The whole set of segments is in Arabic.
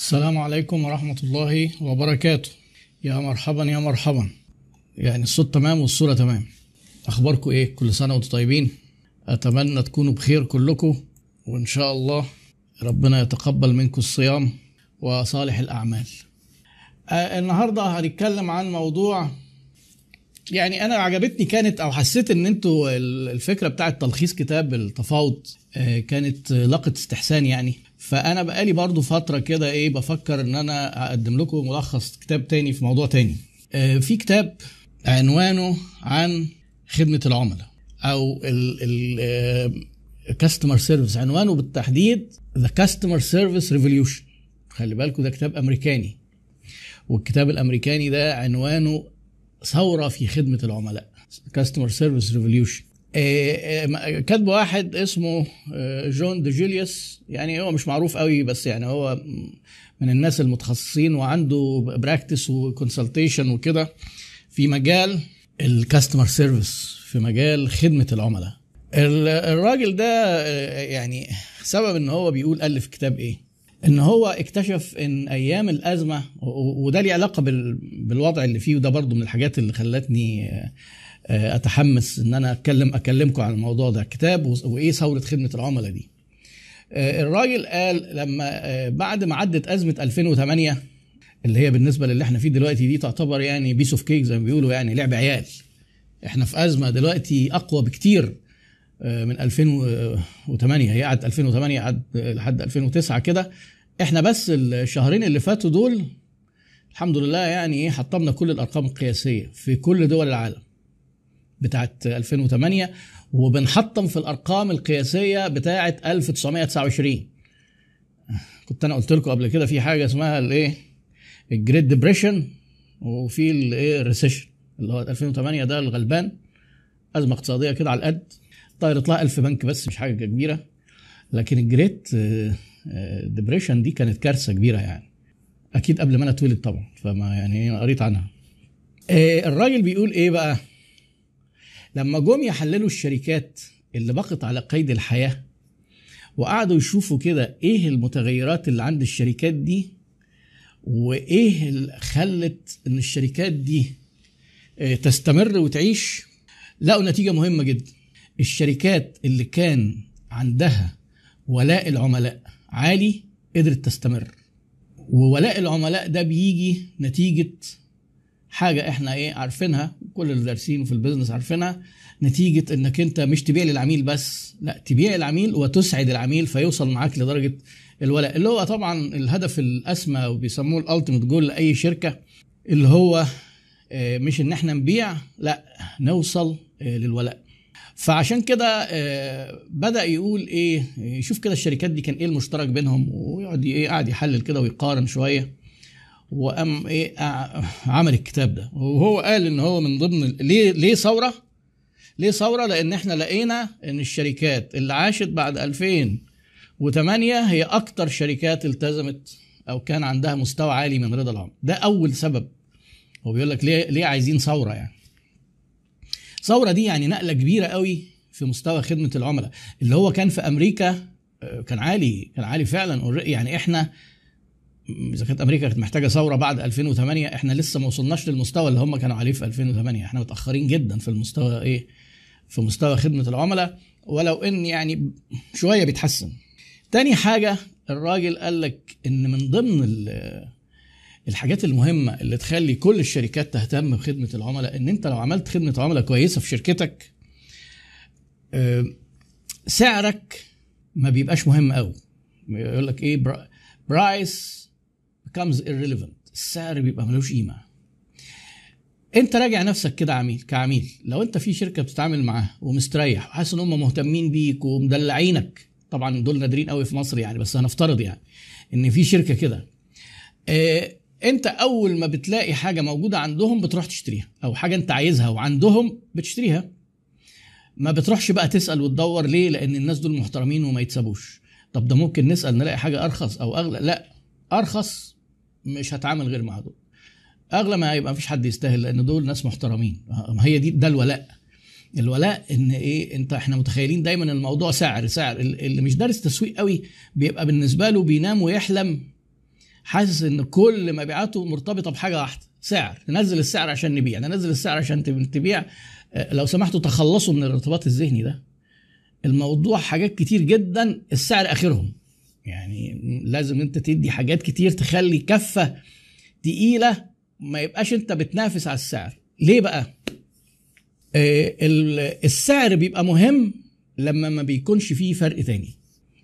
السلام عليكم ورحمة الله وبركاته. يا مرحبا يا مرحبا. يعني الصوت تمام والصورة تمام. أخباركم إيه؟ كل سنة وأنتم طيبين؟ أتمنى تكونوا بخير كلكم وإن شاء الله ربنا يتقبل منكم الصيام وصالح الأعمال. آه النهاردة هنتكلم عن موضوع يعني أنا عجبتني كانت أو حسيت إن أنتوا الفكرة بتاعت تلخيص كتاب التفاوض آه، كانت لقت استحسان يعني. فأنا بقالي برضو فترة كده إيه بفكر إن أنا أقدم لكم ملخص كتاب تاني في موضوع تاني. آه، في كتاب عنوانه عن خدمة العملاء أو ال customer service عنوانه بالتحديد The Customer Service Revolution خلي بالكم ده كتاب أمريكاني. والكتاب الأمريكاني ده عنوانه ثورة في خدمة العملاء. Customer Service Revolution كاتب واحد اسمه آه، جون دي جوليوس يعني هو مش معروف قوي بس يعني هو من الناس المتخصصين وعنده practice و consultation وكده في مجال ال customer service في مجال خدمة العملاء. ال- الراجل ده آه، يعني سبب إن هو بيقول ألف كتاب إيه؟ إن هو اكتشف إن أيام الأزمة وده ليه علاقة بال- بالوضع اللي فيه وده برضو من الحاجات اللي خلتني آه، آه، أتحمس إن أنا اتكلم أكلمكم عن الموضوع ده. كتاب وإيه ثوره خدمة العملاء دي؟ آه، الراجل قال لما آه، بعد ما عدت أزمة 2008 اللي هي بالنسبة للي إحنا فيه دلوقتي دي تعتبر يعني piece of cake زي ما بيقولوا يعني لعب عيال. إحنا في أزمة دلوقتي أقوى بكتير آه، من 2008 هي قعدت 2008 قعد لحد 2009 كده. إحنا بس الشهرين اللي فاتوا دول الحمد لله يعني إيه حطمنا كل الأرقام القياسية في كل دول العالم. بتاعت 2008 وبنحطم في الأرقام القياسية بتاعت 1929 كنت أنا قلت لكم قبل كده في حاجة اسمها الإيه؟ ال Great Depression وفي الإيه؟ ال recession اللي هو 2008 ده الغلبان. أزمة اقتصادية كده على القد. طيرت لها 1000 بنك بس مش حاجة كبيرة. لكن ال Great ديبريشن دي كانت كارثة كبيرة يعني. أكيد قبل ما أنا أتولد طبعا فما يعني قريت عنها. آه، الراجل بيقول إيه بقى؟ لما جم يحللوا الشركات اللي بقت على قيد الحياة وقعدوا يشوفوا كده إيه المتغيرات اللي عند الشركات دي وإيه اللي خلت إن الشركات دي آه، تستمر وتعيش لقوا نتيجة مهمة جدا. الشركات اللي كان عندها ولاء العملاء عالي قدرت تستمر وولاء العملاء ده بيجي نتيجة حاجة إحنا إيه عارفينها كل اللي دارسين في البيزنس عارفينها نتيجة إنك أنت مش تبيع للعميل بس لأ تبيع العميل وتسعد العميل فيوصل معاك لدرجة الولاء. اللي هو طبعا الهدف الأسمى وبيسموه ال ultimate goal لأي شركة اللي هو آه، مش إن إحنا نبيع لأ نوصل آه، للولاء. فعشان كده آه، بدأ يقول إيه يشوف كده الشركات دي كان إيه المشترك بينهم ويقعد إيه قاعد يحلل كده ويقارن شوية. وقام إيه ع- عمل الكتاب ده. وهو قال إن هو من ضمن ليه ليه ثورة؟ ليه ثورة؟ لأن إحنا لقينا إن الشركات اللي عاشت بعد 2008 هي أكتر شركات التزمت أو كان عندها مستوى عالي من رضا العملاء ده أول سبب. هو بيقول لك ليه ليه عايزين ثورة يعني؟ ثورة دي يعني نقلة كبيرة قوي في مستوى خدمة العملاء. اللي هو كان في أمريكا آه، كان عالي كان عالي فعلا. يعني إحنا إذا كانت أمريكا كانت محتاجة ثورة بعد 2008 إحنا لسه ما وصلناش للمستوى اللي هم كانوا عليه في 2008 إحنا متأخرين جدا في المستوى إيه؟ في مستوى خدمة العملاء ولو إن يعني شوية بيتحسن. تاني حاجة الراجل قال لك إن من ضمن ال- الحاجات المهمة اللي تخلي كل الشركات تهتم بخدمة العملاء إن أنت لو عملت خدمة عملاء كويسة في شركتك آه، سعرك ما بيبقاش مهم قوي يقول لك إيه؟ برايس becomes irrelevant. السعر بيبقى ملوش قيمة. انت راجع نفسك كده عميل كعميل لو انت في شركة بتتعامل معاها ومستريح وحاسس ان هم مهتمين بيك ومدلعينك طبعا دول نادرين قوي في مصر يعني بس هنفترض يعني ان في شركة كده آه انت اول ما بتلاقي حاجة موجودة عندهم بتروح تشتريها أو حاجة انت عايزها وعندهم بتشتريها. ما بتروحش بقى تسأل وتدور ليه؟ لأن الناس دول محترمين وما يتسابوش. طب ده ممكن نسأل نلاقي حاجة أرخص أو أغلى؟ لا أرخص مش هتعامل غير مع دول. أغلى ما هيبقى مفيش حد يستاهل لأن دول ناس محترمين. ما هي دي ده الولاء. الولاء إن إيه أنت إحنا متخيلين دايما الموضوع سعر سعر. اللي مش دارس تسويق قوي بيبقى بالنسبة له بينام ويحلم حاسس إن كل مبيعاته مرتبطة بحاجة واحدة سعر. ننزل السعر عشان نبيع ننزل السعر عشان تبيع. آه، لو سمحتوا تخلصوا من الارتباط الذهني ده. الموضوع حاجات كتير جدا السعر آخرهم. يعني لازم انت تدي حاجات كتير تخلي كفة تقيلة ما يبقاش انت بتنافس على السعر. ليه بقى؟ آه، السعر بيبقى مهم لما ما بيكونش فيه فرق تاني.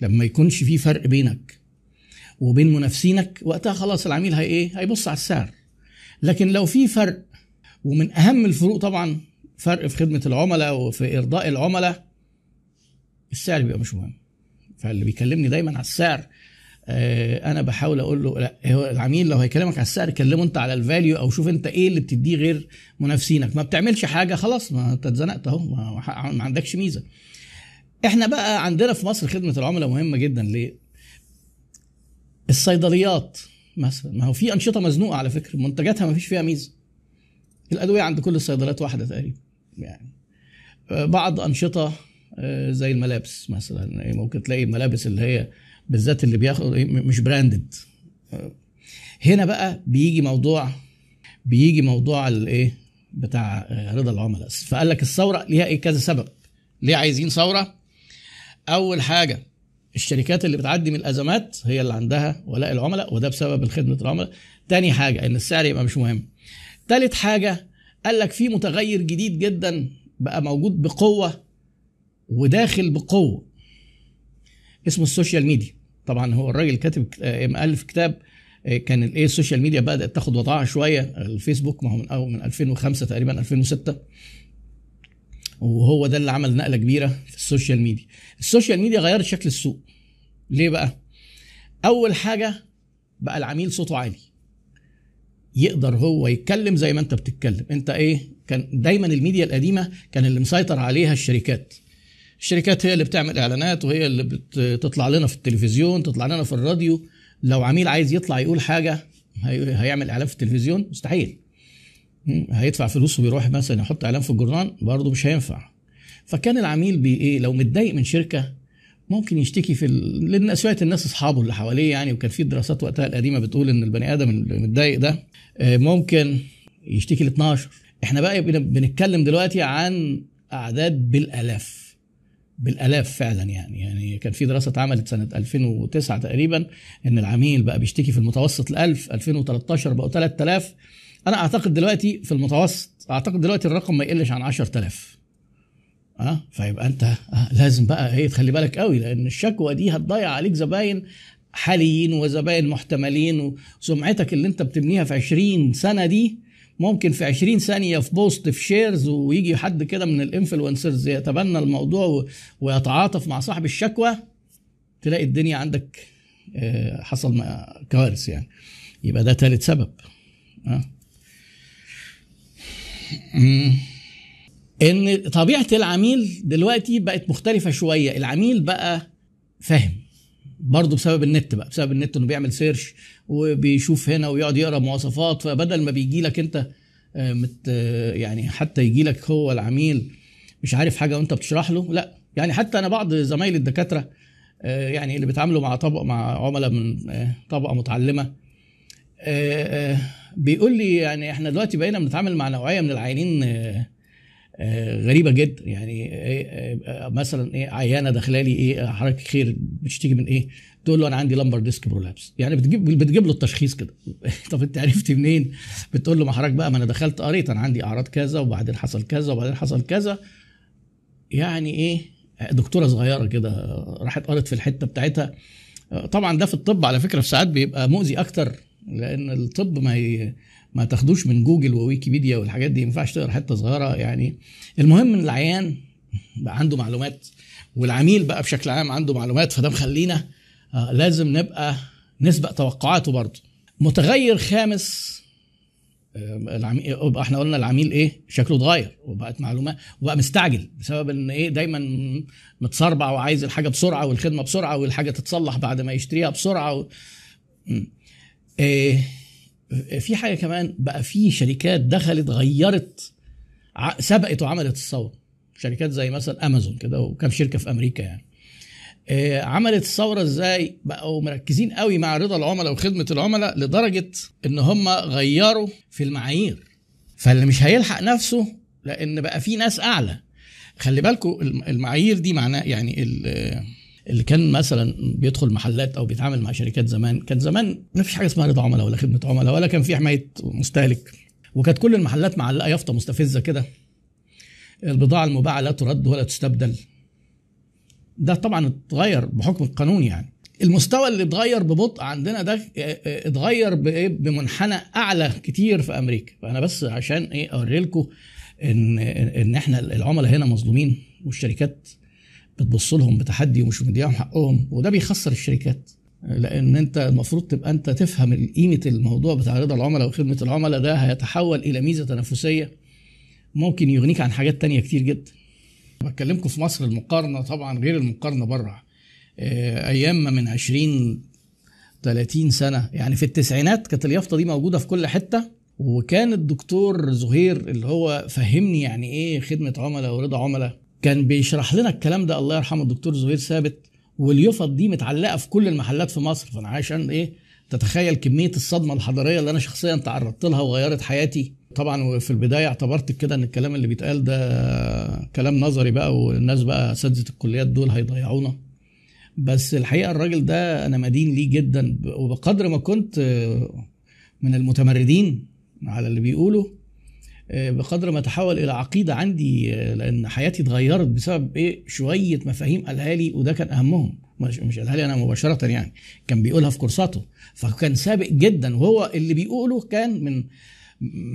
لما يكونش فيه فرق بينك وبين منافسينك وقتها خلاص العميل هي إيه؟ هيبص على السعر. لكن لو في فرق ومن أهم الفروق طبعا فرق في خدمة العملاء وفي إرضاء العملاء السعر بيبقى مش مهم. فاللي بيكلمني دايما على السعر آه، أنا بحاول أقول له لا هو العميل لو هيكلمك على السعر كلمه أنت على الفاليو أو شوف أنت إيه اللي بتديه غير منافسينك. ما بتعملش حاجة خلاص ما أنت اتزنقت أهو ما عندكش ميزة. إحنا بقى عندنا في مصر خدمة العملاء مهمة جدا ليه؟ الصيدليات مثلا ما هو في أنشطة مزنوقة على فكرة منتجاتها ما فيش فيها ميزة. الأدوية عند كل الصيدليات واحدة تقريبا يعني. آه، بعض أنشطة زي الملابس مثلا. يعني ممكن تلاقي الملابس اللي هي بالذات اللي بياخد إيه، مش براندد آه، هنا بقى بيجي موضوع بيجي موضوع الايه بتاع رضا العملاء. فقال لك الثورة ليها إيه؟ كذا سبب. ليه عايزين ثورة؟ أول حاجة الشركات اللي بتعدي من الأزمات هي اللي عندها ولاء العملاء وده بسبب خدمه العملاء. تاني حاجة إن السعر يبقى مش مهم. تالت حاجة قال لك في متغير جديد جدا بقى موجود بقوة وداخل بقوة. اسمه ال social media. طبعا هو الراجل كاتب آه، مؤلف كتاب آه، كان الايه ال social media بدأت تاخد وضعها شوية. الفيسبوك ما هو من أو من 2005 تقريبا 2006 وهو ده اللي عمل نقلة كبيرة في ال social media. ال social media غيرت شكل السوق. ليه بقى؟ أول حاجة بقى العميل صوته عالي. يقدر هو يتكلم زي ما أنت بتتكلم. أنت إيه؟ كان دايما الميديا القديمة كان اللي مسيطر عليها الشركات. الشركات هي اللي بتعمل إعلانات وهي اللي بتطلع لنا في التلفزيون تطلع لنا في الراديو. لو عميل عايز يطلع يقول حاجة هيعمل إعلان في التلفزيون؟ مستحيل. هيدفع فلوس ويروح مثلا يحط إعلان في الجورنال؟ برضه مش هينفع. فكان العميل بي إيه لو متضايق من شركة ممكن يشتكي في ال... لأن شوية الناس أصحابه اللي حواليه يعني وكان في دراسات وقتها القديمة بتقول إن البني آدم المتضايق ده آه، ممكن يشتكي ل 12 إحنا بقى بنتكلم دلوقتي عن أعداد بالألاف. بالألاف فعلا يعني. يعني كان في دراسة اتعملت سنة 2009 تقريبا إن العميل بقى بيشتكي في المتوسط ال 1000 2013 بقوا 3000 أنا أعتقد دلوقتي في المتوسط أعتقد دلوقتي الرقم ما يقلش عن 10000 آه؟ فيبقى أنت آه لازم بقى إيه تخلي بالك قوي لأن الشكوى دي هتضيع عليك زباين حاليين وزباين محتملين وسمعتك اللي أنت بتبنيها في 20 سنة دي ممكن في 20 ثانية في post في shares ويجي حد كده من ال influencers يتبنى الموضوع ويتعاطف مع صاحب الشكوى تلاقي الدنيا عندك آه، حصل كوارث يعني. يبقى ده ثالث سبب. آه. إن طبيعة العميل دلوقتي بقت مختلفة شوية. العميل بقى فاهم. برضه بسبب النت بقى بسبب النت إنه بيعمل search وبيشوف هنا ويقعد يقرأ مواصفات فبدل ما بيجي لك أنت آه، مت يعني حتى يجي لك هو العميل مش عارف حاجة وأنت بتشرح له لا يعني حتى أنا بعض زمايلي الدكاترة آه، يعني اللي بيتعاملوا مع طبق مع عملاء من آه، طبقة متعلمة بيقول لي يعني إحنا دلوقتي بقينا بنتعامل مع نوعية من العيانين آه، غريبة جدا. يعني آه، آه، مثلا إيه عيانة داخلة لي إيه حضرتك خير بتشتكي من إيه؟ تقول له أنا عندي lumbar disc prolapse يعني بتجيب بتجيب له التشخيص كده. طب أنت عرفت منين؟ بتقول له ما حضرتك بقى ما أنا دخلت قريت أنا عندي أعراض كذا وبعدين حصل كذا وبعدين حصل كذا. يعني إيه؟ دكتورة صغيرة كده راحت قرت في الحتة بتاعتها. طبعا ده في الطب على فكرة في ساعات بيبقى مؤذي أكتر لأن الطب ما ي... ما تاخدوش من جوجل وويكيبيديا والحاجات دي ما ينفعش تقرا حتة صغيرة يعني. المهم إن العيان بقى عنده معلومات والعميل بقى بشكل عام عنده معلومات فده مخلينا آه لازم نبقى نسبق توقعاته برضه. متغير خامس آه، العميل إحنا قلنا العميل إيه؟ شكله اتغير وبقت معلومات وبقى مستعجل بسبب إن إيه؟ دايما متصربع وعايز الحاجة بسرعة والخدمة بسرعة والحاجة تتصلح بعد ما يشتريها بسرعة و... إيه في حاجة كمان بقى في شركات دخلت غيرت سبقت وعملت الثوره شركات زي مثلا امازون كده وكم شركة في أمريكا يعني. آه، عملت الثوره إزاي؟ بقوا مركزين قوي مع رضا العملاء وخدمة العملاء لدرجة إن هم غيروا في المعايير. فاللي مش هيلحق نفسه لأن بقى في ناس أعلى. خلي بالكم المعايير دي معناه يعني اللي كان مثلا بيدخل محلات أو بيتعامل مع شركات زمان كان زمان ما فيش حاجة اسمها رضا عملاء ولا خدمة عملاء ولا كان في حماية مستهلك. وكانت كل المحلات معلقه يافطة مستفزة كده. البضاعة المباعة لا ترد ولا تستبدل. ده طبعا اتغير بحكم القانون يعني. المستوى اللي اتغير ببطء عندنا ده اتغير بمنحنى أعلى كتير في أمريكا. فأنا بس عشان إيه؟ اوري لكم إن إن إحنا العملاء هنا مظلومين والشركات بتبص لهم بتحدي ومش مديهم حقهم وده بيخسر الشركات. لأن أنت المفروض تبقى أنت تفهم قيمة الموضوع بتاع رضا العملاء وخدمة العملاء ده هيتحول إلى ميزة تنافسية ممكن يغنيك عن حاجات تانية كتير جدا. بكلمكم في مصر المقارنة طبعا غير المقارنة بره. آه، أيام ما من 20 30 سنة يعني في التسعينات كانت اليافطة دي موجودة في كل حتة وكان الدكتور زهير اللي هو فهمني يعني إيه خدمة عملاء ورضا عملاء. كان بيشرح لنا الكلام ده الله يرحمه الدكتور زهير ثابت واليفط دي متعلقة في كل المحلات في مصر. فأنا عشان إيه؟ تتخيل كمية الصدمة الحضارية اللي أنا شخصيا تعرضت لها وغيرت حياتي. طبعا في البداية اعتبرت كده إن الكلام اللي بيتقال ده كلام نظري بقى والناس بقى اساتذه الكليات دول هيضيعونا. بس الحقيقة الراجل ده أنا مدين ليه جدا وبقدر ما كنت من المتمردين على اللي بيقوله. بقدر ما تحول إلى عقيدة عندي آه، لأن حياتي اتغيرت بسبب إيه؟ شوية مفاهيم قالها لي وده كان أهمهم. مش مش قالها لي أنا مباشرة يعني. كان بيقولها في كورساته. فكان سابق جدا وهو اللي بيقوله كان من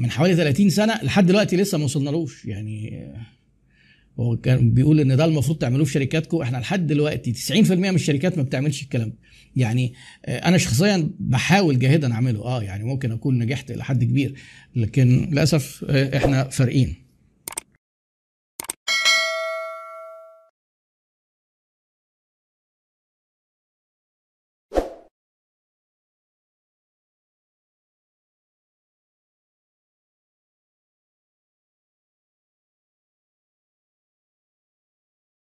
من حوالي 30 سنة لحد دلوقتي لسه ما وصلنالوش. يعني هو كان بيقول إن ده المفروض تعملوه في شركاتكم. إحنا لحد دلوقتي 90% من الشركات ما بتعملش الكلام ده. يعني آه، أنا شخصيا بحاول جاهدا أعمله. آه يعني ممكن أكون نجحت إلى حد كبير لكن للأسف آه، إحنا فارقين.